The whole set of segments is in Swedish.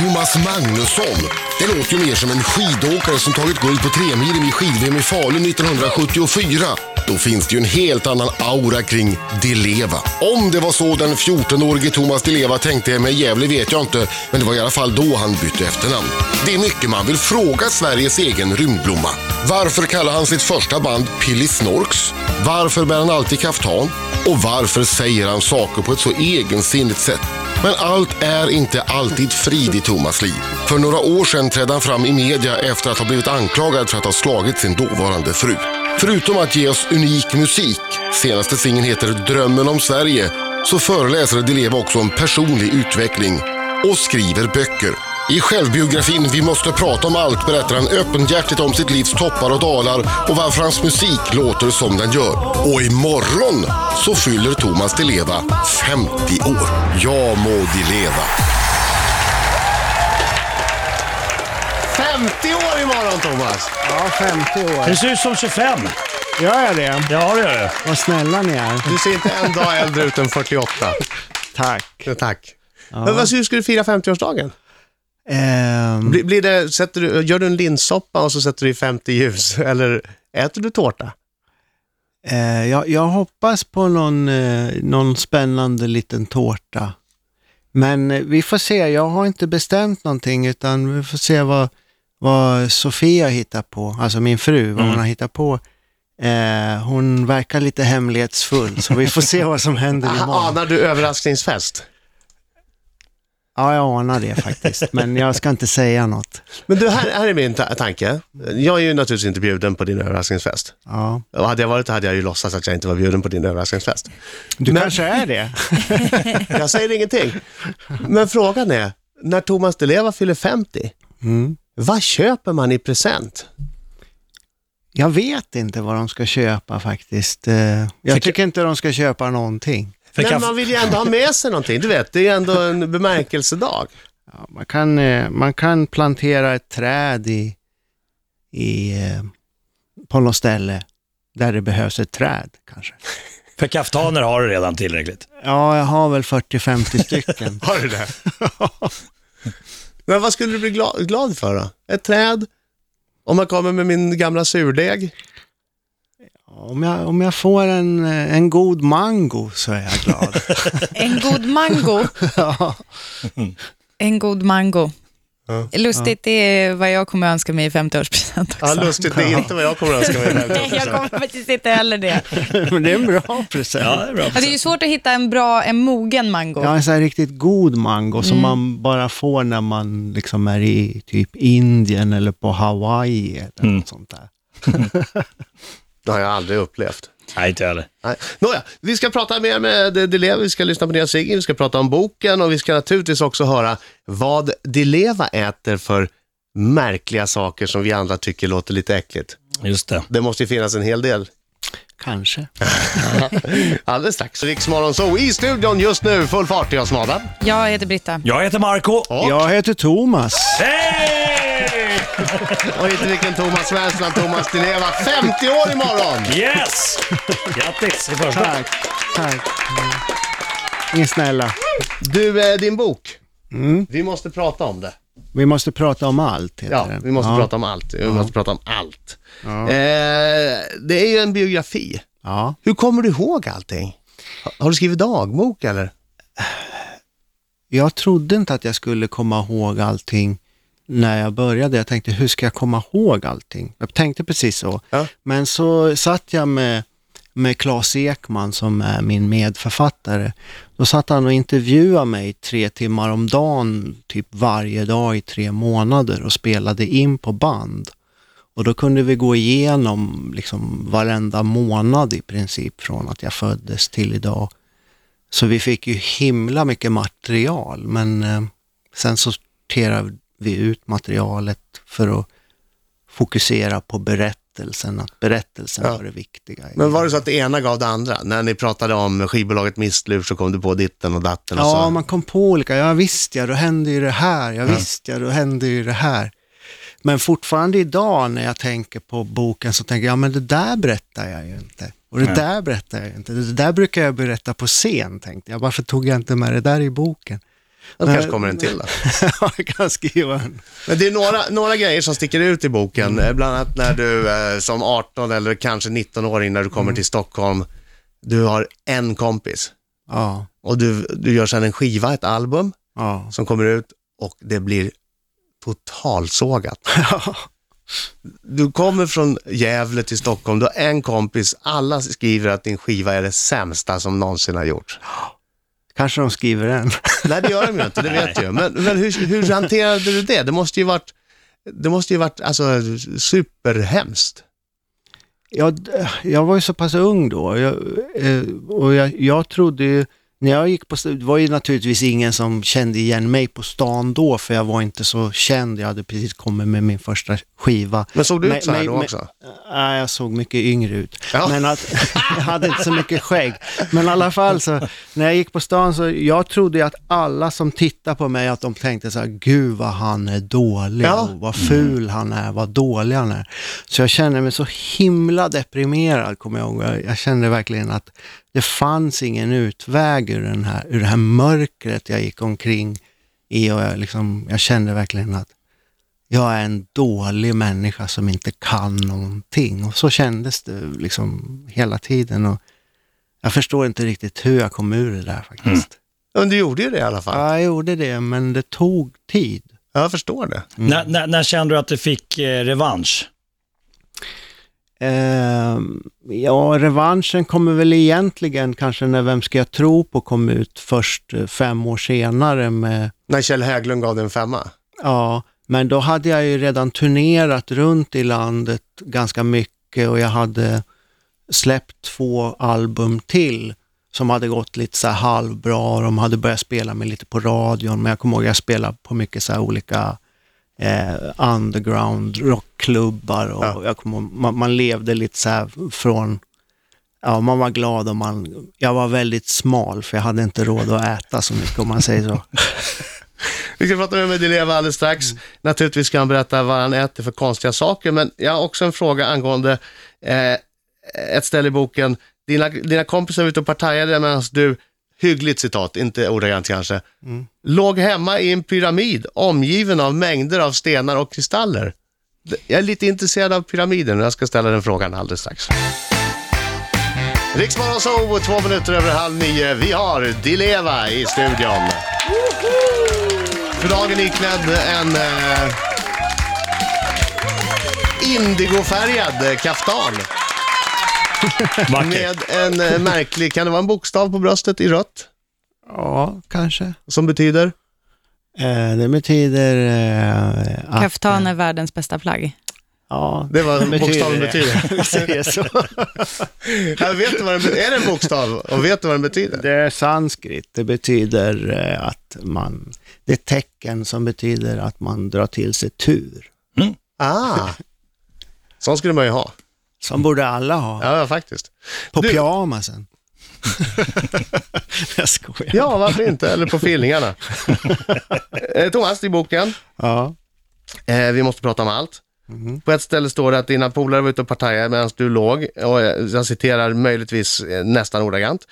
Thomas Magnusson. Det låter ju mer som en skidåkare som tagit guld på tremilen i skid i Falun 1974. Då finns det ju en helt annan aura kring Dileva. Om det var så den 14-årige Thomas Dileva tänkte med Gävle vet jag inte, men det var i alla fall då han bytte efternamn. Det är mycket man vill fråga Sveriges egen rymdblomma. Varför kallar han sitt första band Pilly Snorks? Varför bär han alltid kaftan? Och varför säger han saker på ett så egensinnigt sätt? Men allt är inte alltid frid i Thomas liv. För några år sedan trädde han fram i media efter att ha blivit anklagad för att ha slagit sin dåvarande fru. Förutom att ge oss unik musik, senaste singeln heter Drömmen om Sverige, så föreläser Dileva också om personlig utveckling och skriver böcker. I självbiografin Vi måste prata om allt berättar han öppenhjärtigt om sitt livs toppar och dalar och varför hans musik låter som den gör. Och imorgon så fyller Thomas Di Leva 50 år. Ja må Di Leva. 50 år imorgon Thomas! Ja, 50 år. Du ser ut som 25. Gör jag det? Ja, det gör du. Vad snälla ni är. Du ser inte en dag äldre ut än 48. Tack. Ja, Tack. Men vad, hur ska du fira 50-årsdagen? Ehm, Blir, blir det, sätter du, gör du en linssoppa och så sätter du i 50 ljus? Eller äter du tårta? eh, jag, jag hoppas på någon, eh, någon spännande liten tårta. Men eh, vi får se, jag har inte bestämt någonting utan vi får se vad, vad Sofia hittar på, alltså min fru, vad hon har hittat på. Eh, hon verkar lite hemlighetsfull så vi får se vad som händer imorgon. Anar du överraskningsfest? Ja, jag anar det faktiskt, men jag ska inte säga något. Men du, här, här är min ta- tanke. Jag är ju naturligtvis inte bjuden på din överraskningsfest. Ja. Och hade jag varit det hade jag ju låtsats att jag inte var bjuden på din överraskningsfest. Du Men- kanske är det? Jag säger ingenting. Men frågan är, när Thomas Di Leva fyller 50, Mm. Vad köper man i present? Jag vet inte vad de ska köpa faktiskt. Eh, Jag För- tycker inte de ska köpa någonting. För Men man vill ju ändå ha med sig någonting. Du vet, det är ju ändå en bemärkelsedag. Ja, man, kan, eh, man kan plantera ett träd i, i, eh, på något ställe där det behövs ett träd kanske. För kaftaner har du redan tillräckligt. Ja, jag har väl 40-50 stycken. Har du det? Men vad skulle du bli glad, glad för då? Ett träd? Om man kommer med min gamla surdeg? Om jag, om jag får en, en god mango så är jag glad. En god mango. ja. En god mango. Ja. Lustigt, det är vad jag kommer önska mig i 50-årspresent också. Ja, lustigt. Det är inte vad jag kommer att önska mig. Nej, jag kommer faktiskt inte heller det. Men det är en bra present. Ja, det är bra. Ja, det är ju svårt att hitta en bra, en mogen mango. Ja, en sån här riktigt god mango som man bara får när man liksom är i typ Indien eller på Hawaii eller Mm. något sånt där. Det har jag aldrig upplevt. Nej, inte heller. Nej. Nåja, vi ska prata mer med Dileva, vi ska lyssna på nya Sigge, vi ska prata om boken och vi ska naturligtvis också höra vad Dileva äter för märkliga saker som vi andra tycker låter lite äckligt. Just det. Det måste ju finnas en hel del. Kanske. Alldeles strax. Riksmorgon så i studion just nu, full fart. Jag som Adam. Jag heter Britta. Jag heter Marco. Och, Jag heter Thomas. Hej! Och inte vilken Thomas Svensson, Thomas Dileva. 50 år imorgon! Yes! Grattis i första. Tack. Tack. Ni är snälla. Du, eh, din bok. Mm. Vi måste prata om det. Vi måste prata om allt, heter Ja, den. vi måste ja. prata om allt. Vi måste prata om allt. Ja. Eh, det är ju en biografi. Ja. Hur kommer du ihåg allting? Ha- Har du skrivit dagbok eller? Jag trodde inte att jag skulle komma ihåg allting när jag började. Jag tänkte, hur ska jag komma ihåg allting? Jag tänkte precis så. Ja. Men så satt jag med, med Claes Ekman som är min medförfattare. Då satt han och intervjuade mig tre timmar om dagen, typ varje dag i tre månader och spelade in på band. Och då kunde vi gå igenom liksom varenda månad i princip från att jag föddes till idag. Så vi fick ju himla mycket material, men eh, sen sorterade vi ut materialet för att fokusera på berättelsen, att berättelsen Ja. var det viktiga. Men var det så att det ena gav det andra? När ni pratade om skivbolaget Mistlur så kom du på ditten och datten och Ja, så. man kom på olika, ja visst ja, då hände ju det här, ja Ja. visst ja, då hände ju det här. Men fortfarande idag när jag tänker på boken så tänker jag, ja men det där berättar jag ju inte. Och det Nej. där berättar jag inte. Det där brukar jag berätta på scen, tänkte jag. Varför tog jag inte med det där i boken? Det Men- kanske kommer en till då. jag kan skriva en. Men det är några, några grejer som sticker ut i boken, eh, bland annat när du eh, som 18 eller kanske 19-åring när du kommer till Stockholm, du har en kompis Ja, och du, du gör sedan en skiva, ett album ja. som kommer ut och det blir totalsågat. Du kommer från Gävle till Stockholm, du har en kompis, alla skriver att din skiva är det sämsta som någonsin har gjorts. Kanske de skriver en. Nej, det gör de ju inte, det vet jag. Men, men hur, hur hanterade du det? Det måste ju varit, det måste ju varit alltså, superhemskt. Jag, jag var ju så pass ung då jag, eh, och jag, jag trodde ju, när jag gick på det var ju naturligtvis ingen som kände igen mig på stan då för jag var inte så känd, jag hade precis kommit med min första skiva. Men såg du ut så här då också? Nej, jag såg mycket yngre ut. Ja. Men att, jag hade inte så mycket skägg. Men i alla fall så, när jag gick på stan så, jag trodde att alla som tittade på mig, att de tänkte så här, gud vad han är dålig, Ja. och vad ful han är, vad dålig han är. Så jag kände mig så himla deprimerad, kommer jag ihåg. Jag, jag kände verkligen att det fanns ingen utväg ur, den här, ur det här mörkret jag gick omkring i och jag, liksom, jag kände verkligen att jag är en dålig människa som inte kan någonting. Och så kändes det liksom hela tiden. Och jag förstår inte riktigt hur jag kom ur det där faktiskt. Men du gjorde ju det i alla fall. Ja, jag gjorde det, men det tog tid. Ja, Jag förstår det. När, när, när kände du att du fick eh, revansch? Ehm, ja, revanschen kommer väl egentligen kanske när Vem ska jag tro på kom ut först eh, fem år senare med När Kjell Hägglund gav dig en femma. Ja, men då hade jag ju redan turnerat runt i landet ganska mycket och jag hade släppt två album till som hade gått lite så halvbra de hade börjat spela mig lite på radion, men jag kommer ihåg att jag spelade på mycket så här olika eh, underground rockklubbar och Ja. jag ihåg- man, man levde lite så här från Ja, man var glad och man, jag var väldigt smal för jag hade inte råd att äta så mycket om man säger så. Vi ska prata med Medileva alldeles strax. Naturligtvis ska han berätta vad han äter för konstiga saker, men jag har också en fråga angående eh, ett ställe i boken. Dina, dina kompisar var ute och partajade medan du, hyggligt citat, inte ordagrant kanske, låg hemma i en pyramid omgiven av mängder av stenar och kristaller. Jag är lite intresserad av pyramiden och jag ska ställa den frågan alldeles strax. Riksmorgon Zoo, två minuter över halv nio. Vi har Dileva i studion. För dagen iklädd en eh, indigofärgad kaftan med en eh, märklig, kan det vara en bokstav på bröstet i rött Ja, kanske. som betyder? Eh, det betyder eh, att... Kaftan är världens bästa plagg. Ja, Det var betyder bokstaven det. betyder. Vi säger så. Jag vet vad den, är det en bokstav och vet du vad den betyder? Det är sanskrit. Det betyder eh, att man... Det är tecken som betyder att man drar till sig tur. Ah, sån skulle man ju ha. Som borde alla ha. Ja, faktiskt. På Du- pyjamasen. jag skojar. Ja, varför inte? Eller på fillingarna. Eh, Thomas, i boken, Ja. Eh, vi måste prata om allt. På ett ställe står det att dina polare var ute och partajade medan du låg, och jag jag citerar möjligtvis eh, nästan ordagrant,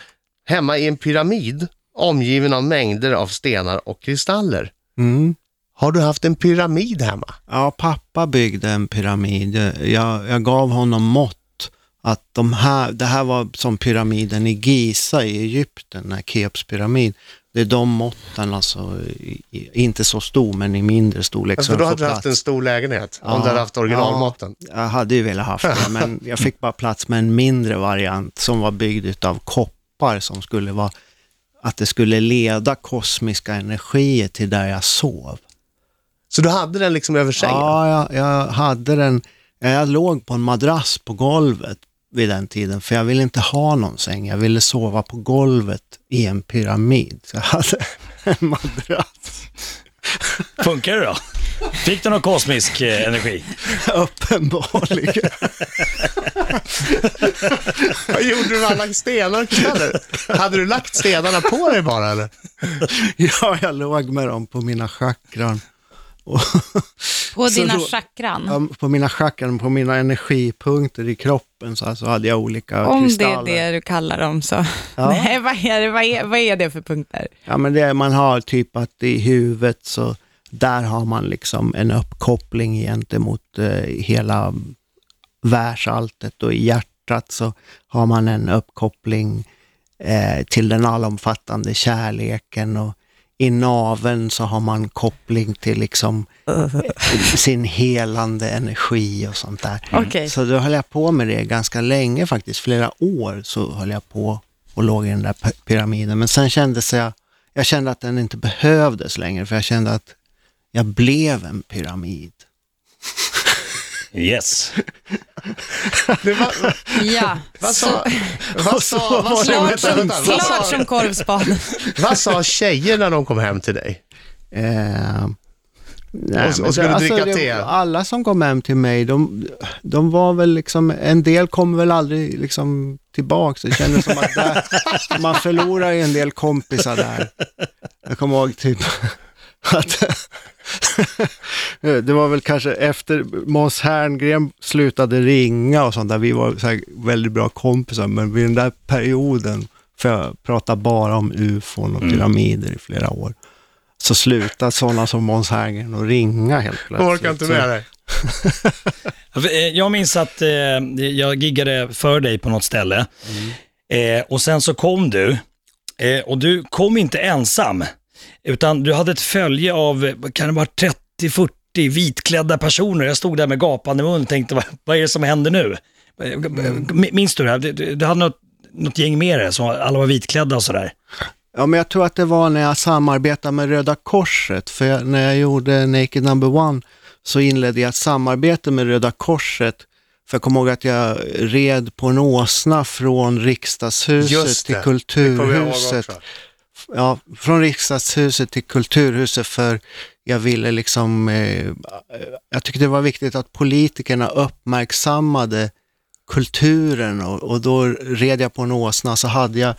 hemma i en pyramid omgiven av mängder av stenar och kristaller. Mm. Har du haft en pyramid hemma? Ja, pappa byggde en pyramid. Jag, jag gav honom mått att de här, det här var som pyramiden i Giza i Egypten, den Keops pyramid. Det är de måtten, alltså, i, inte så stor men i mindre storlek. Alltså, så då hade du haft en stor lägenhet om Ja, du hade haft originalmåtten. Ja, jag hade ju velat haft det, men jag fick bara plats med en mindre variant som var byggd av koppar som skulle vara att det skulle leda kosmiska energier till där jag sov. Så du hade den liksom över sängen? Ja, jag, jag hade den. Jag låg på en madrass på golvet vid den tiden, för jag ville inte ha någon säng. Jag ville sova på golvet i en pyramid. Så jag hade en madrass. Funkar det då? Fick du någon kosmisk eh, energi? Uppenbarligen. Vad gjorde du med alla stenar och kristaller? hade du lagt stenarna på dig bara eller? Ja, jag låg med dem på mina chakran. På Så dina då- chakran. Ja, på mina chakran, på mina energipunkter i kroppen så alltså hade jag olika Om det är kristaller. det du kallar dem så. Ja. Nej, vad är, det, vad, är, vad är det för punkter? Ja, men det, man har typ att i huvudet så där har man liksom en uppkoppling gentemot eh, hela världsalltet och i hjärtat så har man en uppkoppling eh, till den allomfattande kärleken och i naveln så har man koppling till liksom sin helande energi och sånt där. Okej. Så då höll jag på med det ganska länge faktiskt, flera år så höll jag på och låg i den där pyramiden. Men sen kändes jag, jag kände att den inte behövdes längre för jag kände att jag blev en pyramid. Yes. Det var, Ja, vad så, sa, vad sa, vad sa, klart, vänta, som, vänta, vad klart sa, som korvspad. vad sa tjejer när de kom hem till dig? Eh, nej, Och- och skulle det- dricka det- te? Alla som kom hem till mig, de, de var väl liksom, en del kom väl aldrig liksom tillbaks. Det kändes som att där, man förlorar en del kompisar där. Jag kommer ihåg typ att det var väl kanske efter Måns Herngren slutade ringa och sånt där, vi var så här väldigt bra kompisar, men vid den där perioden, för jag pratar bara om ufon och pyramider i flera år, så slutade sådana som Måns Herngren att ringa helt Jag plötsligt. orkar inte med dig. Eh, Jag minns att eh, jag giggade för dig på något ställe. Eh, och sen så kom du eh, och du kom inte ensam utan du hade ett följe av, kan det vara 30-40 vitklädda personer. Jag stod där med gapande mun och tänkte, vad, vad är det som händer nu? Eh, Minns du det här? Du, hade något, något gäng med dig, som alla var vitklädda och sådär. Ja, men jag tror att det var när jag samarbetade med Röda Korset. För jag, när jag gjorde Naked Number One så inledde jag ett samarbete med Röda Korset. För jag kommer ihåg att jag red på en åsna från riksdagshuset till det. Ihåg kulturhuset. Ja, från riksdagshuset till kulturhuset för jag ville liksom, eh, jag tyckte det var viktigt att politikerna uppmärksammade kulturen och, och då red jag på en åsna så hade jag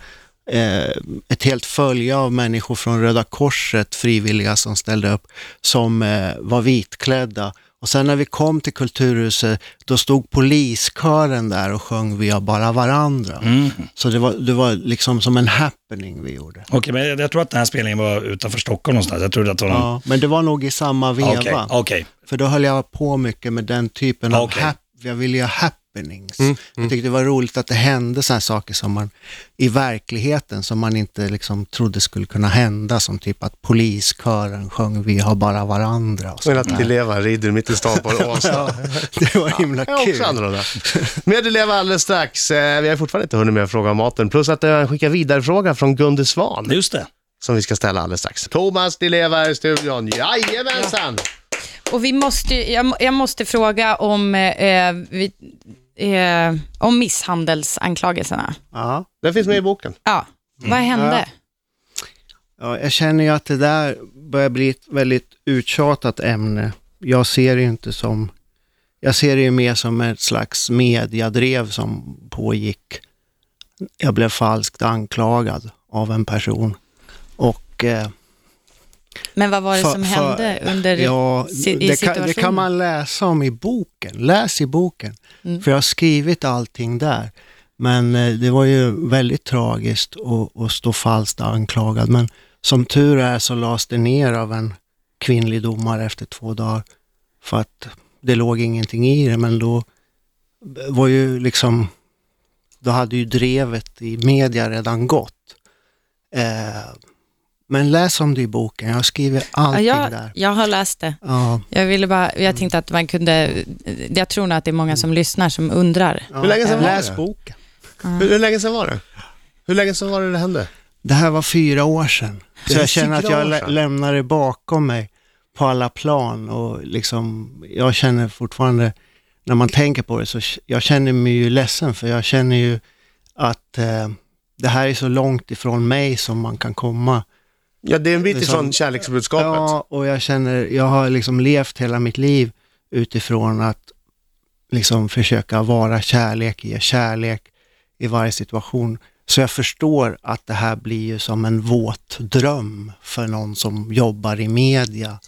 eh, ett helt följe av människor från Röda Korset, frivilliga som ställde upp, som eh, var vitklädda. Och sen när vi kom till Kulturhuset, då stod poliskören där och sjöng Vi har bara varandra. Mm. Så det var, det var liksom som en happening vi gjorde. Okej, men jag, jag tror att den här spelningen var utanför Stockholm någonstans. Jag trodde att det var någon... Ja, men det var nog i samma veva. Okej, okej. För då höll jag på mycket med den typen av Okej. hap- jag ville göra happenings. Jag tyckte det var roligt att det hände sådana saker som man i verkligheten som man inte liksom trodde skulle kunna hända. Som typ att poliskören sjöng Vi har bara varandra. Och Men att där. Leva rider mitt i stan på åsna. Ja, det var himla är kul. Mer Di Leva alldeles strax. Eh, Vi har fortfarande inte hunnit med att fråga om maten. Plus att jag skickar vidare fråga från Gunde Svan Just det. som vi ska ställa alldeles strax. Thomas Di Leva i studion. Jajamensan! Och vi måste, jag, jag måste fråga om, eh, vi, eh, om misshandelsanklagelserna. Ja. Den finns med i boken. Ja, vad hände? Ja, jag känner ju att det där börjar bli ett väldigt uttjatat ämne. Jag ser det ju inte som, jag ser det ju mer som ett slags mediadrev som pågick. Jag blev falskt anklagad av en person. Och eh, Men vad var det För- som för- hände under ja, si, i det, kan, situationen? det kan man läsa om i boken. Läs i boken. Mm. För jag har skrivit allting där. Men eh, det var ju väldigt tragiskt att, att stå falskt anklagad. Men som tur är så lades det ner av en kvinnlig domare efter två dagar. För att det låg ingenting i det. Men då var ju liksom, då hade ju drevet i media redan gått. Eh, men läs om det i boken. Jag skriver ja, allting jag, där. jag har läst det. Ja, Jag, ville bara, jag tänkte att man kunde, jag tror nog att det är många som lyssnar som undrar. ja. Hur länge sedan var Läs det? boken. Hur, hur länge sedan var det? Hur länge sedan var det det hände? Det här var fyra år sedan. Det Så jag känner att jag lä- lämnar det bakom mig på alla plan och liksom, jag känner fortfarande, när man tänker på det, så jag känner mig ju ledsen för jag känner ju att eh, det här är så långt ifrån mig som man kan komma. Ja, det är en bit Det är som- ifrån kärleksbudskapet. Ja, och jag känner, jag har liksom levt hela mitt liv utifrån att liksom försöka vara kärlek, ge kärlek i varje situation. Så jag förstår att det här blir ju som en våt dröm för någon som jobbar i media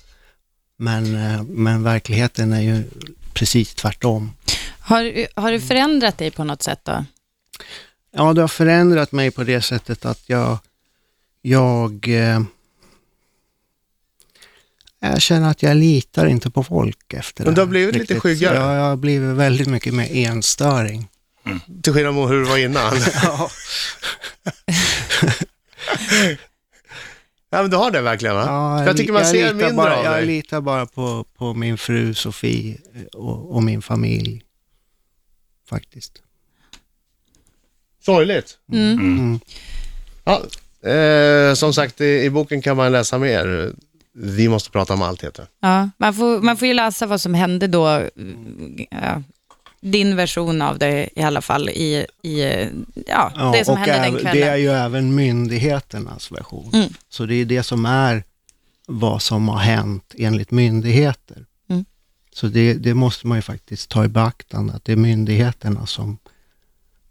Men, eh, men verkligheten är ju precis tvärtom. Har, har du förändrat dig på något sätt då? Ja, det har förändrat mig på det sättet att jag, jag, eh, jag känner att jag litar inte på folk efter Men det du har blivit lite riktigt. skyggare? Ja, jag har blivit väldigt mycket mer enstöring. Till skillnad mot hur det var innan. Ja. Ja, men du har det verkligen va? Ja, För jag tycker man jag ser litar mindre bara, av Jag dig. litar bara på, på min fru Sofie eh, och, och min familj. Faktiskt. Sorgligt. Mm. Mm. Ja, eh, som sagt, i, i boken kan man läsa mer. Vi måste prata om allt heter det. Ja, man, får, man får ju läsa vad som hände då, ja, din version av det i alla fall, i, i ja, Ja, det som hände den kvällen. Det är ju även myndigheternas version. Mm. Så det är det som är vad som har hänt enligt myndigheter. Mm. Så det, det måste man ju faktiskt ta i beaktande, att det är myndigheterna som,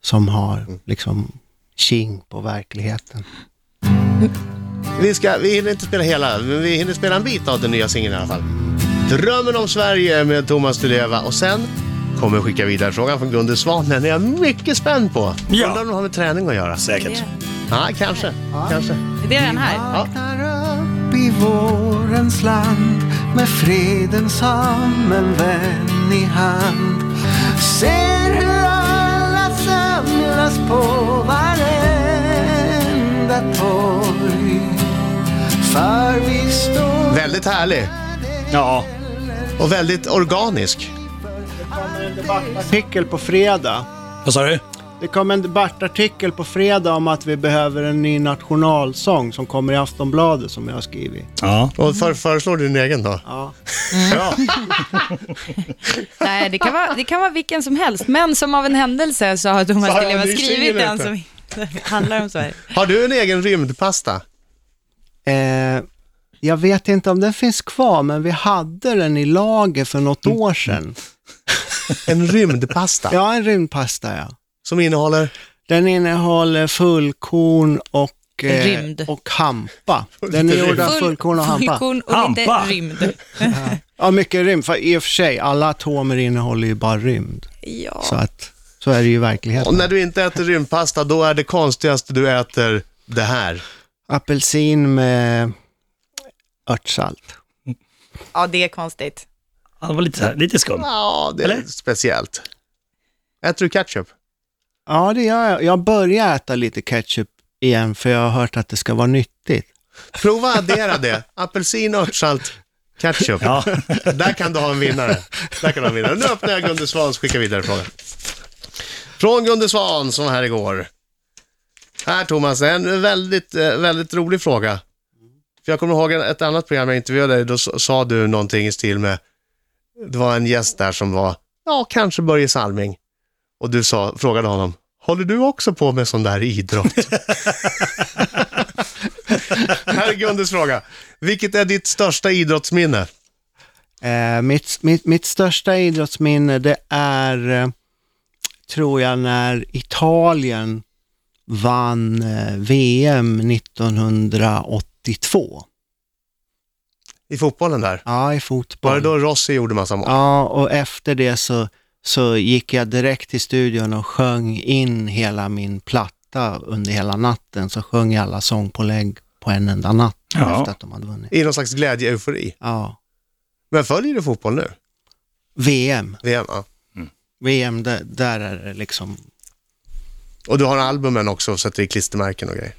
som har Mm. liksom king på verkligheten. Vi, ska, vi hinner inte spela hela, men vi hinner spela en bit av den nya singeln i alla fall. Drömmen om Sverige med Thomas Di Leva och sen kommer jag skicka vidare frågan från Gunde Svan. Den är jag mycket spänd på. Ja. Undrar om det har med träning att göra. Säkert. Ja, kanske. kanske. Det är den här. Vaknar upp i vårens land med freden som en vän i hand. Ser hur alla samlas på varenda torg. För vi står Väldigt härlig Ja, och väldigt organisk. artikel på fredag. vad sa du? Det kom en debattartikel på fredag om att vi behöver en ny nationalsång som kommer i Aftonbladet som jag har skrivit. Ja. Och för, föreslår du din egen då? Ja. Bra. Nej, det kan, vara, det kan vara vilken som helst, men som av en händelse så har Thomas Så har Di Leva jag en ny skrivit den som handlar om Sverige. Har du en egen rymdpasta? Eh, jag vet inte om den finns kvar, men vi hade den i lager för något Mm. år sedan. En rymdpasta Ja, en rymdpasta ja. som innehåller... Den innehåller fullkorn och, eh, Rymd. och hampa. Den är gjord av fullkorn och hampa. Fullkorn och lite Hampa. rymd. Ja, mycket rymd. För i och för sig, alla atomer innehåller ju bara rymd. Ja. Så att, så är det ju i Och verkligheten. när du inte äter rymdpasta, då är det konstigaste du äter det här. Apelsin med örtsalt. ja, det är konstigt. Ja, Det var lite, lite skum. Ja, det är Eller? speciellt. Äter du ketchup? Ja, det gör jag. Jag börjar äta lite ketchup igen, för jag har hört att det ska vara nyttigt. Prova att addera det. Apelsin, örtsalt, ketchup. Ja. Där kan du ha en vinnare. Där kan du ha en vinnare. Nu öppnar jag Gunde Svans skicka vidare frågan. Från Gunde Svan som var här igår. Här Thomas, en väldigt, eh, väldigt rolig fråga. För jag kommer ihåg ett annat program jag intervjuade dig, då sa du någonting i stil med, det var en gäst där som var, ja kanske Börje Salming. Och du sa, frågade honom, håller du också på med sån där idrott? här är Gundes fråga. Vilket är ditt största idrottsminne? Eh, mitt, mitt, mitt största idrottsminne det är, eh, tror jag, när Italien vann eh, VM 1982. I fotbollen där? Ja, i Var fotboll. det då Rossi gjorde massa mål? Ja, och efter det så, så gick jag direkt till studion och sjöng in hela min platta under hela natten. Så sjöng jag alla sångpålägg på en enda natt Ja. efter att de hade vunnit. I någon slags glädje-eufori. Ja. Men följer du fotboll nu? VM, VM, ja. VM där, där är det liksom Och du har albumen också och sätter i klistermärken och grejer.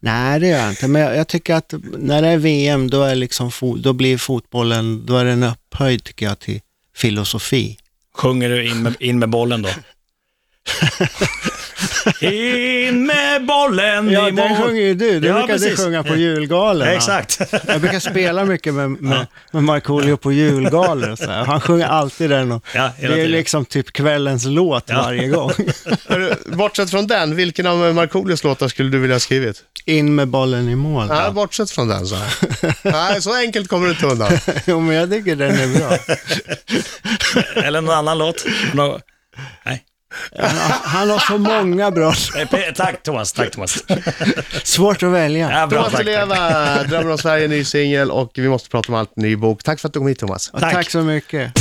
Nej, det gör jag inte. Men jag, jag tycker att när det är VM, då, är liksom fo- då blir fotbollen, då är den upphöjd tycker jag till filosofi. Sjunger du in med, in med bollen då? in med bollen Ja, i den mål. sjunger ju du. Det Ja, brukar du precis. sjunga på julgalorna. Exakt. Jag brukar spela mycket med, med, med Markoolio på julgalor och så här. Han sjunger alltid den och Ja, hela det är tiden. liksom typ kvällens låt Ja. varje gång. Hörru, Bortsett från den, vilken av Markoolios låtar skulle du vilja ha skrivit? In med bollen i mål. Nej, bortsett från den så här. Nej, så enkelt kommer du inte undan. Jo, men jag tycker den är bra. Eller någon annan låt. Nå- Nej. Han, har så många bra, Tack Thomas, tack Thomas. svårt att välja. Ja, bra, Thomas tack. Leva, Drömmer om Sverige, ny singel och vi måste prata om allt, ny bok. Tack för att du kom hit Thomas. Tack. Tack så mycket.